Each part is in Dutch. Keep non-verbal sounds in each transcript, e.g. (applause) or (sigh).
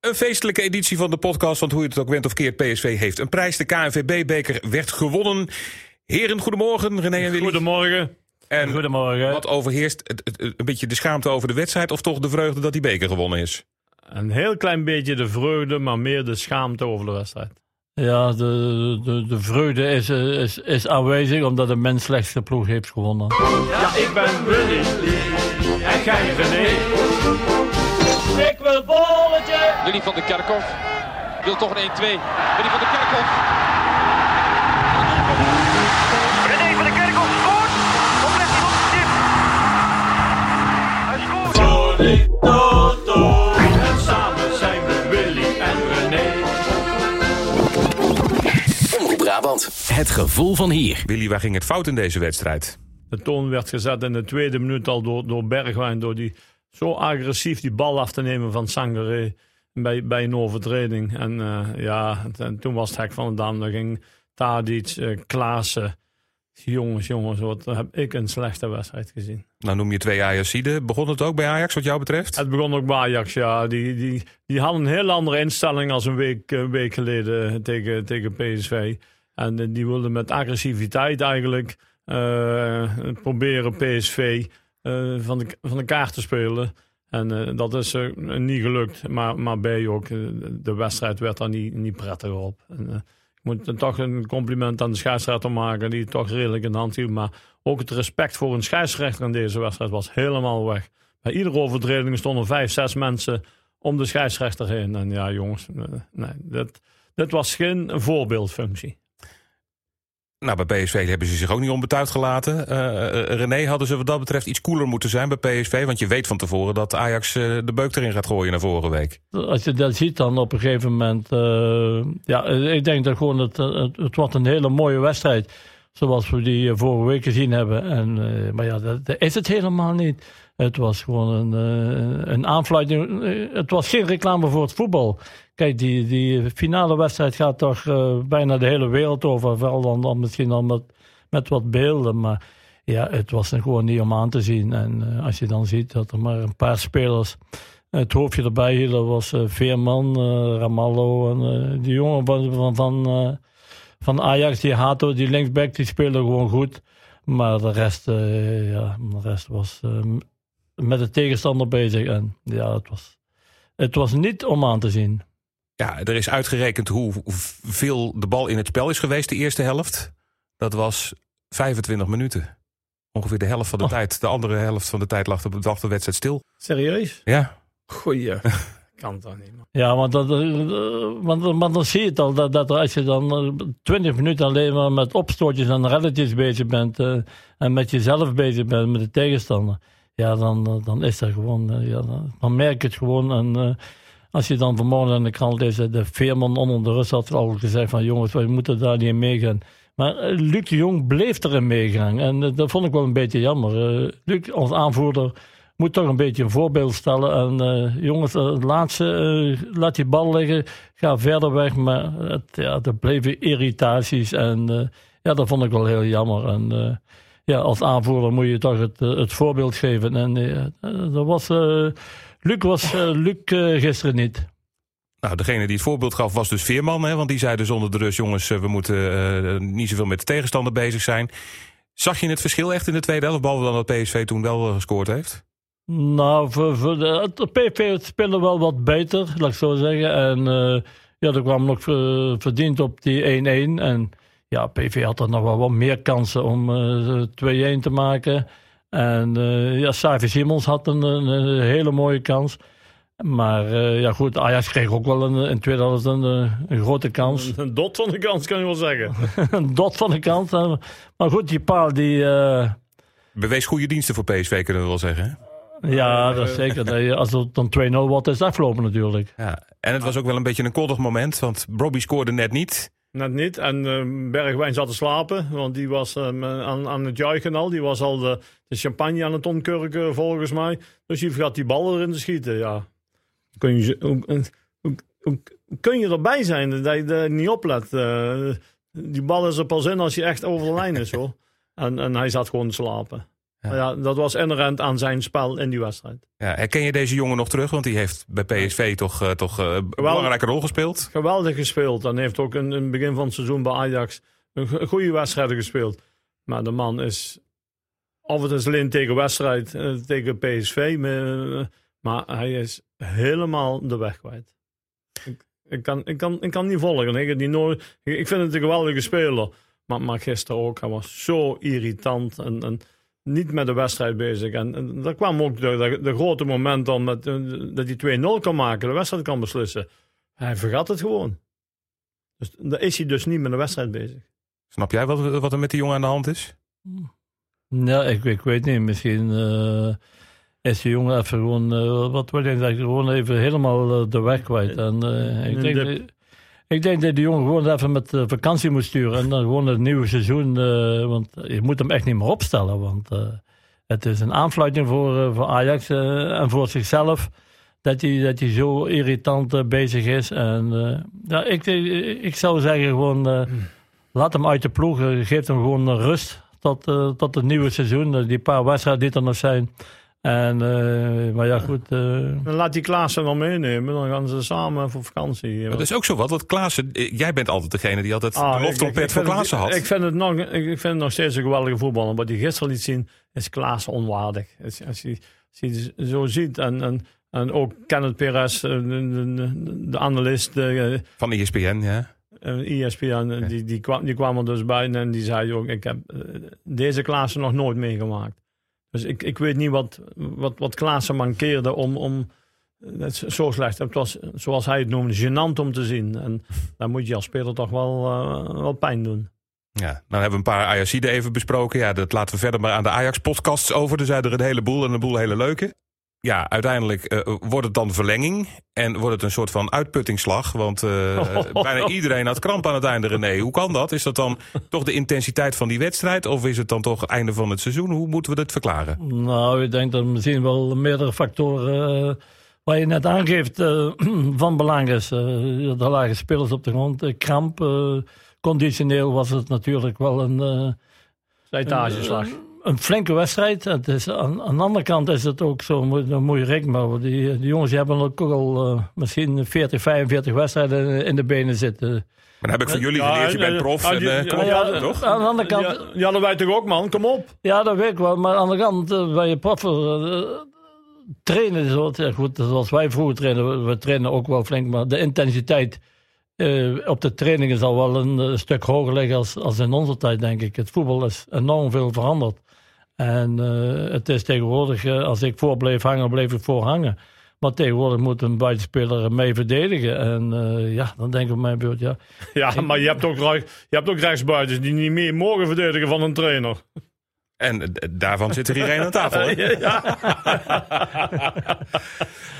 Een feestelijke editie van de podcast, want hoe je het ook went of keert, PSV heeft een prijs. De KNVB-beker werd gewonnen. Heren, goedemorgen. René en Willy. Goedemorgen. En Goedemorgen. wat overheerst? Het, het- het- een beetje de schaamte over de wedstrijd of toch de vreugde dat die beker gewonnen is? Een heel klein beetje de vreugde, maar meer de schaamte over de wedstrijd. Ja, de, de, de vreugde is, is, is aanwezig omdat de mens slechtste ploeg heeft gewonnen. Ja, ik ben Willy. En jij René. Willy van der Kerkhoff wil toch een 1-2. Willy van der Kerkhoff. René van de Kerkhoff scoort. Hij op de stip? Hij scoort. Toto. En samen zijn we Willy en René. Omroep Brabant. Het gevoel van hier. Willy, waar ging het fout in deze wedstrijd? De toon werd gezet in de tweede minuut al door, door Bergwijn. Door die zo agressief die bal af te nemen van Sangaré bij, bij een overtreding. En eh, ja, en toen was het hek van de dam. Dan ging Tadic, eh Klaassen. Jongens, jongens, wat heb ik een slechte wedstrijd gezien. Nou noem je twee Ajaxiden. Begon het ook bij Ajax wat jou betreft? Het begon ook bij Ajax, ja. Die, die, die hadden een heel andere instelling als een week, een week geleden tegen, tegen PSV. En eh, die wilden met agressiviteit eigenlijk eh, proberen PSV eh, van, de, van de kaart te spelen. En eh, dat is eh, niet gelukt. Maar, maar B ook, eh, de wedstrijd werd daar niet, niet prettig op. En, ik moet toch een compliment aan de scheidsrechter maken, die toch redelijk in de hand hield. Maar ook het respect voor een scheidsrechter in deze wedstrijd was helemaal weg. Bij iedere overtreding stonden vijf, zes mensen om de scheidsrechter heen. En ja, jongens, nee, dit, dit was geen voorbeeldfunctie. Nou, bij PSV hebben ze zich ook niet onbetuigd gelaten. Eh, René, hadden ze wat dat betreft iets cooler moeten zijn bij PSV? Want je weet van tevoren dat Ajax de beuk erin gaat gooien naar vorige week. Als je dat ziet dan op een gegeven moment... ja, ik denk dat gewoon het, het, het wordt een hele mooie wedstrijd. Zoals we die vorige week gezien hebben. En, maar ja, dat is het helemaal niet. Het was gewoon een, eh, een aanfluiting. Eh, Het was geen reclame voor het voetbal. Kijk, die, die finale wedstrijd gaat toch eh, bijna de hele wereld over. Wel dan, dan misschien al met, met wat beelden. Maar ja, het was gewoon niet om aan te zien. En als je dan ziet dat er maar een paar spelers het hoofdje erbij hielden, was eh, Veerman, Ramallo en die jongen van, van, van, Ajax, die Hato, die linksback, die speelde gewoon goed. Maar de rest, ja, de rest was met de tegenstander bezig. En ja, het was, het was niet om aan te zien. Ja, er is uitgerekend hoeveel de bal in het spel is geweest de eerste helft. Dat was 25 minuten. Ongeveer de helft van de Oh. tijd. De andere helft van de tijd lag de, lag de wedstrijd stil. Serieus? Ja, Goeie. (laughs) kan toch niet, man. Ja, want, dat, eh, want, want dan zie je het al, dat, dat als je dan eh, 20 minuten alleen maar met opstootjes en relletjes bezig bent eh, en met jezelf bezig bent, met de tegenstander, ja, dan, eh, dan is dat gewoon, eh, ja, dan, merk je het gewoon. En eh, als je dan vanmorgen in de krant leest, de Veerman onder de rust had al gezegd van jongens, we moeten daar niet in meegaan. Maar Luc de Jong bleef erin meegaan en dat vond ik wel een beetje jammer. Luc als aanvoerder moet toch een beetje een voorbeeld stellen. En jongens, laatste, laat die bal liggen, ga verder weg. Maar het, ja, er bleven irritaties en ja, dat vond ik wel heel jammer. En ja, als aanvoerder moet je toch het, eh, het voorbeeld geven. En eh, eh, dat was, Luc was Luc gisteren niet. nou, degene die het voorbeeld gaf was dus Veerman. Hè, want die zei dus onder de rust, jongens, we moeten niet zoveel met de tegenstander bezig zijn. Zag je het verschil echt in de tweede helft? Behalve dan dat PSV toen wel gescoord heeft? Nou, voor, voor de, de PV spelen wel wat beter, laat ik zo zeggen. En ja, er kwam nog verdiend op die 1-1. En ja, PV had er nog wel wat meer kansen om eh 2-1 te maken. En eh ja, Savi Simons had een, een, een hele mooie kans. Maar eh, ja, goed, Ajax kreeg ook wel een, in 2000 een, eh, een grote kans. Een dot van de kans kan je wel zeggen. (laughs) een dot van de kans. Maar goed, die paal die... eh, Bewees goede diensten voor PSV, kunnen we wel zeggen. Hè? ja, dat is zeker. Als het dan 2-0 wordt, is het afgelopen natuurlijk. Ja. En het was ook wel een beetje een koddig moment, want Robbie scoorde net niet. Net niet. En eh, Bergwijn zat te slapen, want die was eh, aan, aan het juichen al. Die was al de, de champagne aan het omkurken, volgens mij. Dus die vergat die bal erin te schieten, ja. Kun je, hoe, kun je erbij zijn dat je er niet oplet? Eh, die bal is er pas in als je echt over de lijn is, hoor. En, en hij zat gewoon te slapen. Ja, dat was inherent aan zijn spel in die wedstrijd. Ja, herken je deze jongen nog terug? Want die heeft bij PSV toch, eh, toch eh, een belangrijke rol gespeeld. Geweldig gespeeld. En heeft ook in, in het begin van het seizoen bij Ajax een go- goede wedstrijden gespeeld. Maar de man is, of het is alleen tegen wedstrijd, eh, tegen PSV, maar, maar hij is helemaal de weg kwijt. Ik, ik, kan, ik, kan, ik kan niet volgen. Ik, die nooit, ik vind het een geweldige speler. Maar, maar gisteren ook, hij was zo irritant en, en niet met de wedstrijd bezig. En, en dat kwam ook de, de, de grote moment dan met, eh, dat hij 2-0 kan maken, de wedstrijd kan beslissen. Hij vergat het gewoon. Dus dan is hij dus niet met de wedstrijd bezig. Snap jij wat, wat er met die jongen aan de hand is? Ja, ik, ik weet niet. Misschien eh, is die jongen even gewoon, eh, wat wil je zeggen, gewoon even helemaal de weg kwijt. En, eh, ik, denk. Ik denk dat die jongen gewoon even met eh, vakantie moet sturen. En dan gewoon het nieuwe seizoen, eh, want je moet hem echt niet meer opstellen. Want eh, het is een aanfluiting voor, voor Ajax en voor zichzelf. Dat hij, dat hij zo irritant bezig is. En ja, ik, ik zou zeggen gewoon, eh, laat hem uit de ploeg. geef hem gewoon rust tot, tot het nieuwe seizoen. die paar wedstrijden die er nog zijn. En, eh, maar ja, goed. eh, Dan laat die Klaassen wel meenemen. Dan gaan ze samen op vakantie. Maar dat is ook zo wat. Want Klaassen, eh, jij bent altijd degene die altijd Ah, de ik- loftrompet voor Klaassen had. Ik vind, het nog, ik, vind het nog steeds een geweldige voetballer. Wat hij gisteren liet zien, is Klaassen onwaardig. Als, als, je, als je het zo ziet. En, en, en ook Kenneth Perez, de, de, analist, de, Van E ESPN, ja. ESPN, die, die, kwam, die kwam er dus bij. En die zei ook, ik heb deze Klaassen nog nooit meegemaakt. Dus ik, ik weet niet wat, wat, wat Klaassen mankeerde om... om het is zo slecht. Het was, zoals hij het noemde, gênant om te zien. En dan moet je als speler toch wel, eh, wel pijn doen. Ja, dan hebben we een paar Ajaxiden even besproken. Ja, dat laten we verder maar aan de Ajax-podcasts over. Er zijn er een heleboel en een boel hele leuke. Ja, uiteindelijk eh, wordt het dan verlenging. En wordt het een soort van uitputtingsslag. Want eh, (laughs) bijna iedereen had kramp aan het einde, René. Hoe kan dat? Is dat dan toch de intensiteit van die wedstrijd? Of is het dan toch het einde van het seizoen? Hoe moeten we dit verklaren? Nou, ik denk dat misschien wel meerdere factoren, eh, waar je net aangeeft, (clears throat) van belang is. Eh, de lage spelers op de grond, kramp. eh, conditioneel was het natuurlijk wel een, eh, Slijtageslag. Een flinke wedstrijd. Het is, aan, aan de andere kant is het ook zo, moet- dan moet je rekenen. Maar die, die jongens die hebben ook al eh, misschien 40, 45 wedstrijden in de benen zitten. Maar dan heb ik van jullie geleerd. Je en, bent eh, prof. ah, En, eh, ja, kom op, ja, toch? Aan de andere kant, Ja, ja, dat wij toch ook, man? Kom op. Ja, dat weet ik wel. Maar aan de andere kant, eh, bij je proffen eh, trainen, zo, ja, goed, zoals wij vroeger trainen, we, we trainen ook wel flink, maar de intensiteit eh, op de trainingen zal wel een, eh, stuk hoger liggen als, als in onze tijd, denk ik. Het voetbal is enorm veel veranderd. En eh, het is tegenwoordig, eh, als ik voor bleef hangen, bleef ik voor hangen. Maar tegenwoordig moet een buitenspeler mee verdedigen. En eh, ja, dan denk ik op mijn beurt, ja. (laughs) Ja, maar je hebt ook, je hebt ook rechtsbuitens die niet meer mogen verdedigen van een trainer. En daarvan zit er iedereen aan tafel. hè? (laughs) (laughs)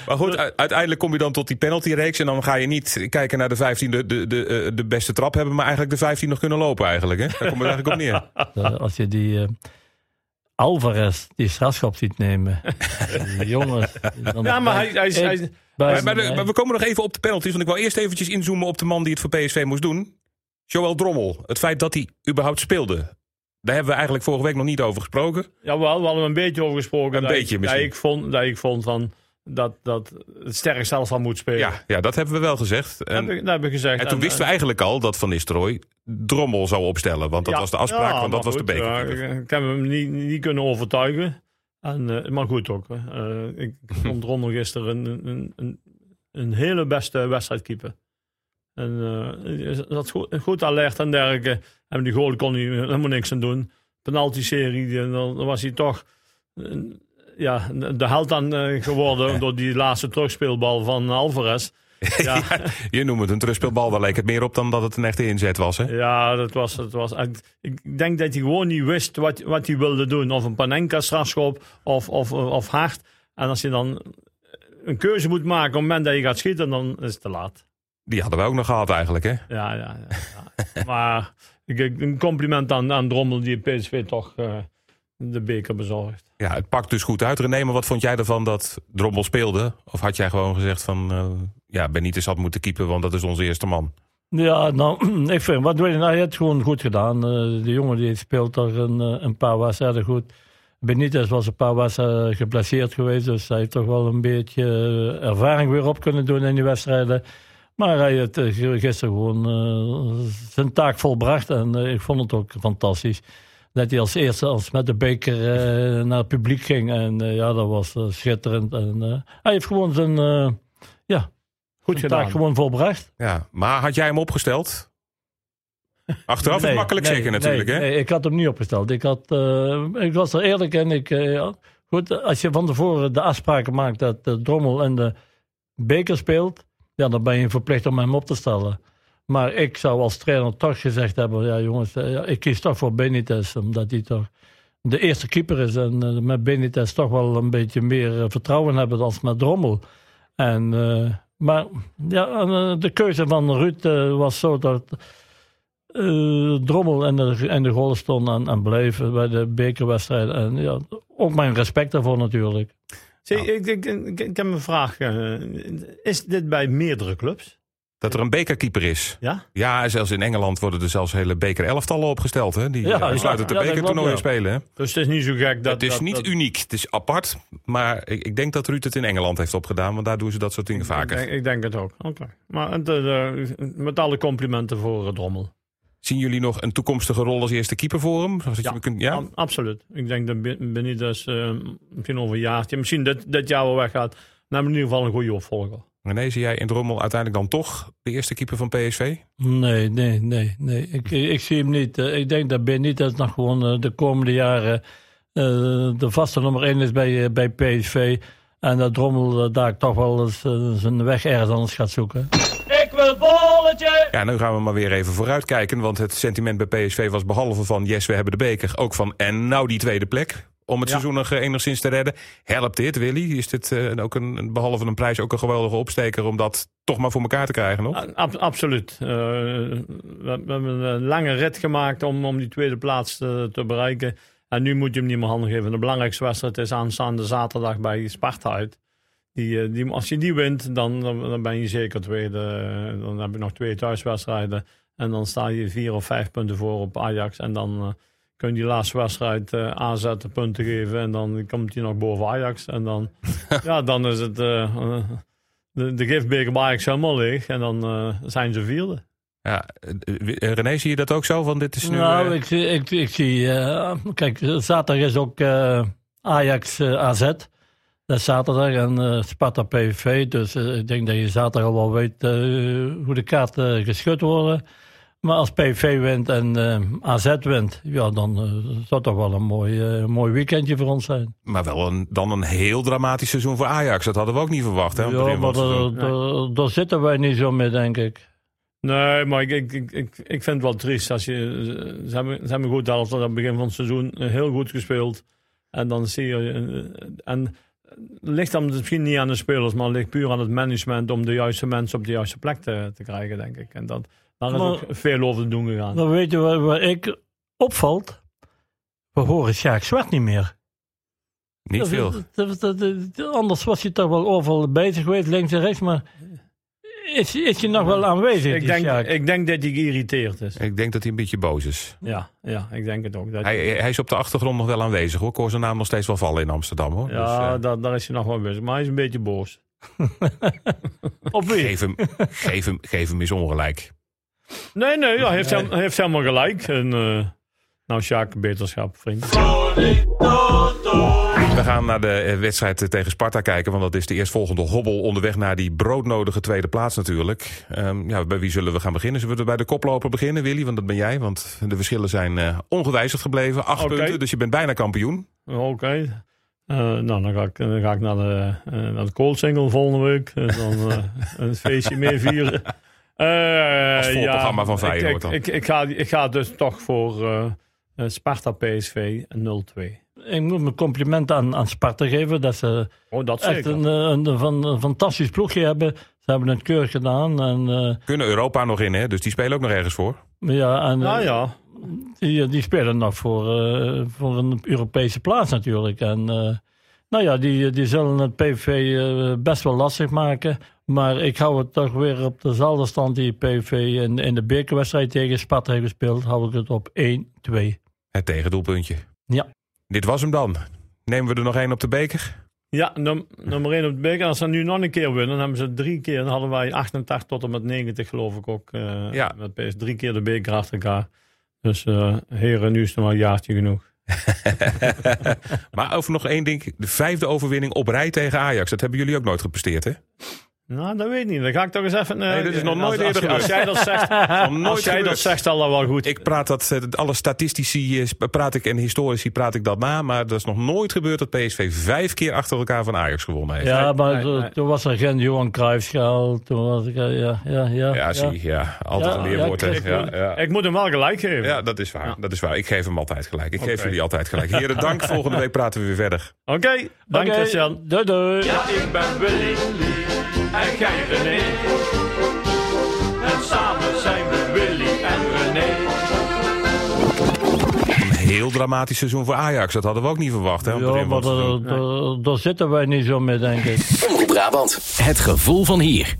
Maar goed, uiteindelijk kom je dan tot die penaltyreeks. En dan ga je niet kijken naar de 15 de, de, de, de beste trap hebben. Maar eigenlijk de 15 nog kunnen lopen eigenlijk. Hè? Daar komt het eigenlijk op neer. Als je die eh, Alvarez die strafschop ziet nemen. (laughs) jongens. Ja, maar hij, hij, hij, bij- Maar, maar, de- maar we komen nog even op de penalties. Want ik wil eerst eventjes inzoomen op de man die het voor PSV moest doen. Joël Drommel. Het feit dat hij überhaupt speelde. Daar hebben we eigenlijk vorige week nog niet over gesproken. Jawel, we hadden een beetje over gesproken. Een dat beetje ik, misschien. Dat ik vond, dat ik vond van dat, dat het sterk zelf al moet spelen. Ja, ja, dat hebben we wel gezegd. Dat En, heb ik, dat heb ik gezegd. en toen wisten we eigenlijk al dat Van Nistelrooy Drommel zou opstellen. Want dat Ja, was de afspraak, ja, want dat was de beker. ja, ik heb hem niet, niet kunnen overtuigen. En, eh, maar goed ook. Eh, ik (laughs) vond Rommel gisteren een, een, een, een hele beste wedstrijdkeeper. En eh, dat goed, goed alert en dergelijke. En die goal kon hij helemaal niks aan doen. Penalty-serie, dan was hij toch eh, ja, de held aan eh, geworden door die laatste terugspeelbal van Alvarez. (laughs) Ja, Je noemt het een terugspeelbal. Daar leek het meer op dan dat het een echte inzet was. Hè? Ja, dat was, dat was. Ik denk dat hij gewoon niet wist wat, wat hij wilde doen. Of een panenka strafschop of, of, of hard. En als je dan een keuze moet maken op het moment dat je gaat schieten, dan is het te laat. Die hadden we ook nog gehad eigenlijk. Hè? Ja, ja, ja. ja. maar ik, een compliment aan, aan Drommel die PSV toch eh, de beker bezorgt. Ja, het pakt dus goed uit. René, maar wat vond jij ervan dat Drommel speelde? Of had jij gewoon gezegd van... eh ja, Benitez had moeten keepen, want dat is onze eerste man. Ja, nou, (clears throat) ik vind, wat je nou, je hebt het gewoon goed gedaan. Eh, de jongen die speelt er een, eh, een paar wedstrijden goed. Benitez was een paar wedstrijden geblesseerd geweest. Dus hij heeft toch wel een beetje ervaring weer op kunnen doen in die wedstrijden. Maar hij heeft gisteren gewoon zijn taak volbracht. En ik vond het ook fantastisch. Dat hij als eerste als met de beker eh, naar het publiek ging. En eh, ja, dat was eh, schitterend. En, hij heeft gewoon zijn, ja, Goed zijn taak gewoon volbracht. Ja, maar had jij hem opgesteld? Achteraf is Nee, het makkelijk nee, zeker natuurlijk, nee, hè? Nee, ik had hem niet opgesteld. Ik, had, ik was er eerlijk in. Ik, ja, goed, als je van tevoren de afspraken maakt dat de Drommel en de beker speelt, ja, dan ben je verplicht om hem op te stellen. Maar ik zou als trainer toch gezegd hebben, ja jongens, eh, ja, ik kies toch voor Benitez, omdat hij toch de eerste keeper is. En eh, met Benitez toch wel een beetje meer eh, vertrouwen hebben dan met Drommel. En, maar ja, en, de keuze van Ruud was zo dat Drommel en de, en de goal stonden aan, aan bleven bij de bekerwedstrijd. En ja, ook mijn respect daarvoor natuurlijk. Zie, ik, ik, ik, ik heb een vraag. is dit bij meerdere clubs? Dat er een bekerkeeper is. Ja? Ja, zelfs in Engeland worden er zelfs hele beker-elftallen opgesteld. Hè? Die Ja, ja, besluiten te ja, dat ja. spelen. Hè? Dus het is niet zo gek dat... het is dat- niet dat- uniek, het is apart. Maar ik, ik denk dat Ruud het in Engeland heeft opgedaan. Want daar doen ze dat soort dingen Ik vaker. denk, ik denk het ook. Oké. Maar het, eh, met alle complimenten voor eh, Drommel. Zien jullie nog een toekomstige rol als eerste keeper voor hem? Ja, je kunt, ja? Ab- absoluut. Ik denk dat Ben- Benitez eh, misschien over een jaartje, misschien dit, dit jaar wel weggaat. Hebben we in ieder geval een goede opvolger. René, zie jij in Drommel uiteindelijk dan toch de eerste keeper van PSV? Nee, nee, nee, nee. Ik, ik zie hem niet. Eh, Ik denk dat Benitez nog gewoon de komende jaren eh, de vaste nummer 1 is bij, eh, bij PSV. En dat Drommel daar toch wel eens zijn weg ergens anders gaat zoeken. Ik wil bolletje! Ja, nu gaan we maar weer even vooruitkijken. Want het sentiment bij PSV was behalve van yes, we hebben de beker. Ook van en nou die tweede plek. Om het Ja. seizoen nog eh, enigszins te redden. Helpt dit, Willy? Is dit eh, ook een, behalve een prijs ook een geweldige opsteker om dat toch maar voor elkaar te krijgen nog? A- ab- absoluut. Eh, we, we hebben een lange rit gemaakt om, om die tweede plaats te, te bereiken. En nu moet je hem niet meer handen geven. De belangrijkste wedstrijd is aanstaande zaterdag bij Sparta uit. Die, die, als je die wint, dan, dan, ben je zeker tweede. Dan heb je nog twee thuiswedstrijden. En dan sta je vier of vijf punten voor op Ajax. En dan kun je die laatste wedstrijd eh aanzetten, punten geven. En dan komt hij nog boven Ajax. En dan, (laughs) ja, dan is het... eh, eh, de, de giftbeker bij Ajax helemaal leeg. En dan eh, zijn ze vierde. Ja, René, zie je dat ook zo? Want dit is nu, nou, ik, zie- ik, ik zie... eh, kijk, zaterdag is ook eh, Ajax AZ. Dat is zaterdag en eh, Sparta PVV. Dus ik denk dat je zaterdag al wel weet hoe de kaarten geschud worden. Maar als PV wint en eh, AZ wint, ja, dan eh, zou het toch wel een mooi, eh, mooi weekendje voor ons zijn. maar wel een, dan een heel dramatisch seizoen voor Ajax. Dat hadden we ook niet verwacht. Hè, ja, maar daar- zitten wij niet zo mee, denk ik. Nee, maar ik, ik, ik, ik, vind het wel triest. Als je, ze, hebben, ze hebben goed helft aan het begin van het seizoen eh, heel goed gespeeld. En dan zie je... eh, En het ligt dan misschien niet aan de spelers, maar het ligt puur aan het management om de juiste mensen op de juiste plek te, te krijgen, denk ik. En dat, daar is Maar- ook veel over te doen gegaan. Dan weet je waar, waar ik opvalt? We horen Sjaak Zwart niet meer. Niet Dat- veel. dat- dat- dat- dat- anders was hij toch wel overal bezig geweest, links en rechts. Maar is, is hij nog wel aanwezig, ik, denk, Sjaak? ik denk dat hij geïrriteerd is. Ik denk dat hij een beetje boos is. Ja, ja ik denk het ook. Dat, Hij, hij is op de achtergrond nog wel aanwezig hoor. Ik hoor zijn naam nog steeds wel vallen in Amsterdam hoor. ja, Dus, eh, daar, daar is hij nog wel bezig. Maar hij is een beetje boos. (laughs) Op wie? geef, hem, geef, hem, geef hem eens ongelijk. Nee, nee, ja, hij heeft, hem- heeft helemaal gelijk. En, eh, nou, Sjaak, beterschap, vriend. We gaan naar de eh, wedstrijd eh, tegen Sparta kijken. Want dat is de eerstvolgende hobbel onderweg naar die broodnodige tweede plaats natuurlijk. Ehm, ja, bij wie zullen we gaan beginnen? Zullen we bij de koploper beginnen, Willy? Want dat ben jij. Want de verschillen zijn ongewijzigd gebleven. Acht punten, dus je bent bijna kampioen. Oké. Eh, nou, dan ga ik, dan ga ik naar de, eh naar de Cold volgende week. En dan een feestje meer vieren. Eh, Als voorprogramma van ik- Feyenoord ik, dan. Ik, ik, ga, ik ga dus toch voor eh, eh, Sparta PSV 0-2. Ik moet mijn complimenten aan, aan Sparta geven. Dat ze Oh, dat echt een, een, een, van- een fantastisch ploegje hebben. Ze hebben het keurig gedaan. En, eh, Kunnen Europa nog in, hè? Dus die spelen ook nog ergens voor. ja, en, Nou ja, Die, die spelen nog voor, voor een Europese plaats natuurlijk. En eh, nou ja, die, die zullen het PV best wel lastig maken. Maar ik hou het toch weer op dezelfde stand die PV in, in de bekerwedstrijd tegen Sparta heeft gespeeld. Hou ik het op 1-2. Het tegendoelpuntje. Ja. Dit was hem dan. Nemen we er nog één op de beker? Ja, num nummer 1 op de beker. Als ze nu nog een keer winnen, dan hebben ze drie keer. Dan hadden wij 88 tot en met 90 geloof ik ook. eh, Ja. Met PS drie keer de beker achter elkaar. Dus eh, heren, nu is het wel een jaartje genoeg. (laughs) (laughs) maar over nog één ding. De vijfde overwinning op rij tegen Ajax. Dat hebben jullie ook nooit gepresteerd, hè? Nou, dat weet ik niet. Dan ga ik toch eens even... eh, Nee, dat is nog als- nooit als, eerder als, jij dat zegt, (laughs) als jij dat zegt, al dat wel goed. Ik praat dat, eh, alle statistici eh, praat ik en historici praat ik dat na. Maar dat is nog nooit gebeurd dat PSV vijf keer achter elkaar van Ajax gewonnen heeft. Ja, maar nee, toen- nee. toen was er geen Johan Cruijffschaal. Toen was ik, eh, ja, ja, ja. Ja, zie, ja. Altijd Ja, een weerwoord. ja, ik- ja, ja. Ik moet hem wel gelijk geven. Ja, dat is waar. Ja. Dat is waar. Ik geef hem altijd gelijk. Ik geef jullie altijd gelijk. Heren, dank. (laughs) Volgende week praten we weer verder. Oké, dank Oké, Christian. Doei, doei. Ja, ik ben Willy en jij René. En samen zijn we Willy en René. Een heel dramatisch seizoen voor Ajax. Dat hadden we ook niet verwacht. Hè, Ja, maar daar- zitten wij niet zo mee, denk ik. Omroep Brabant. Het gevoel van hier.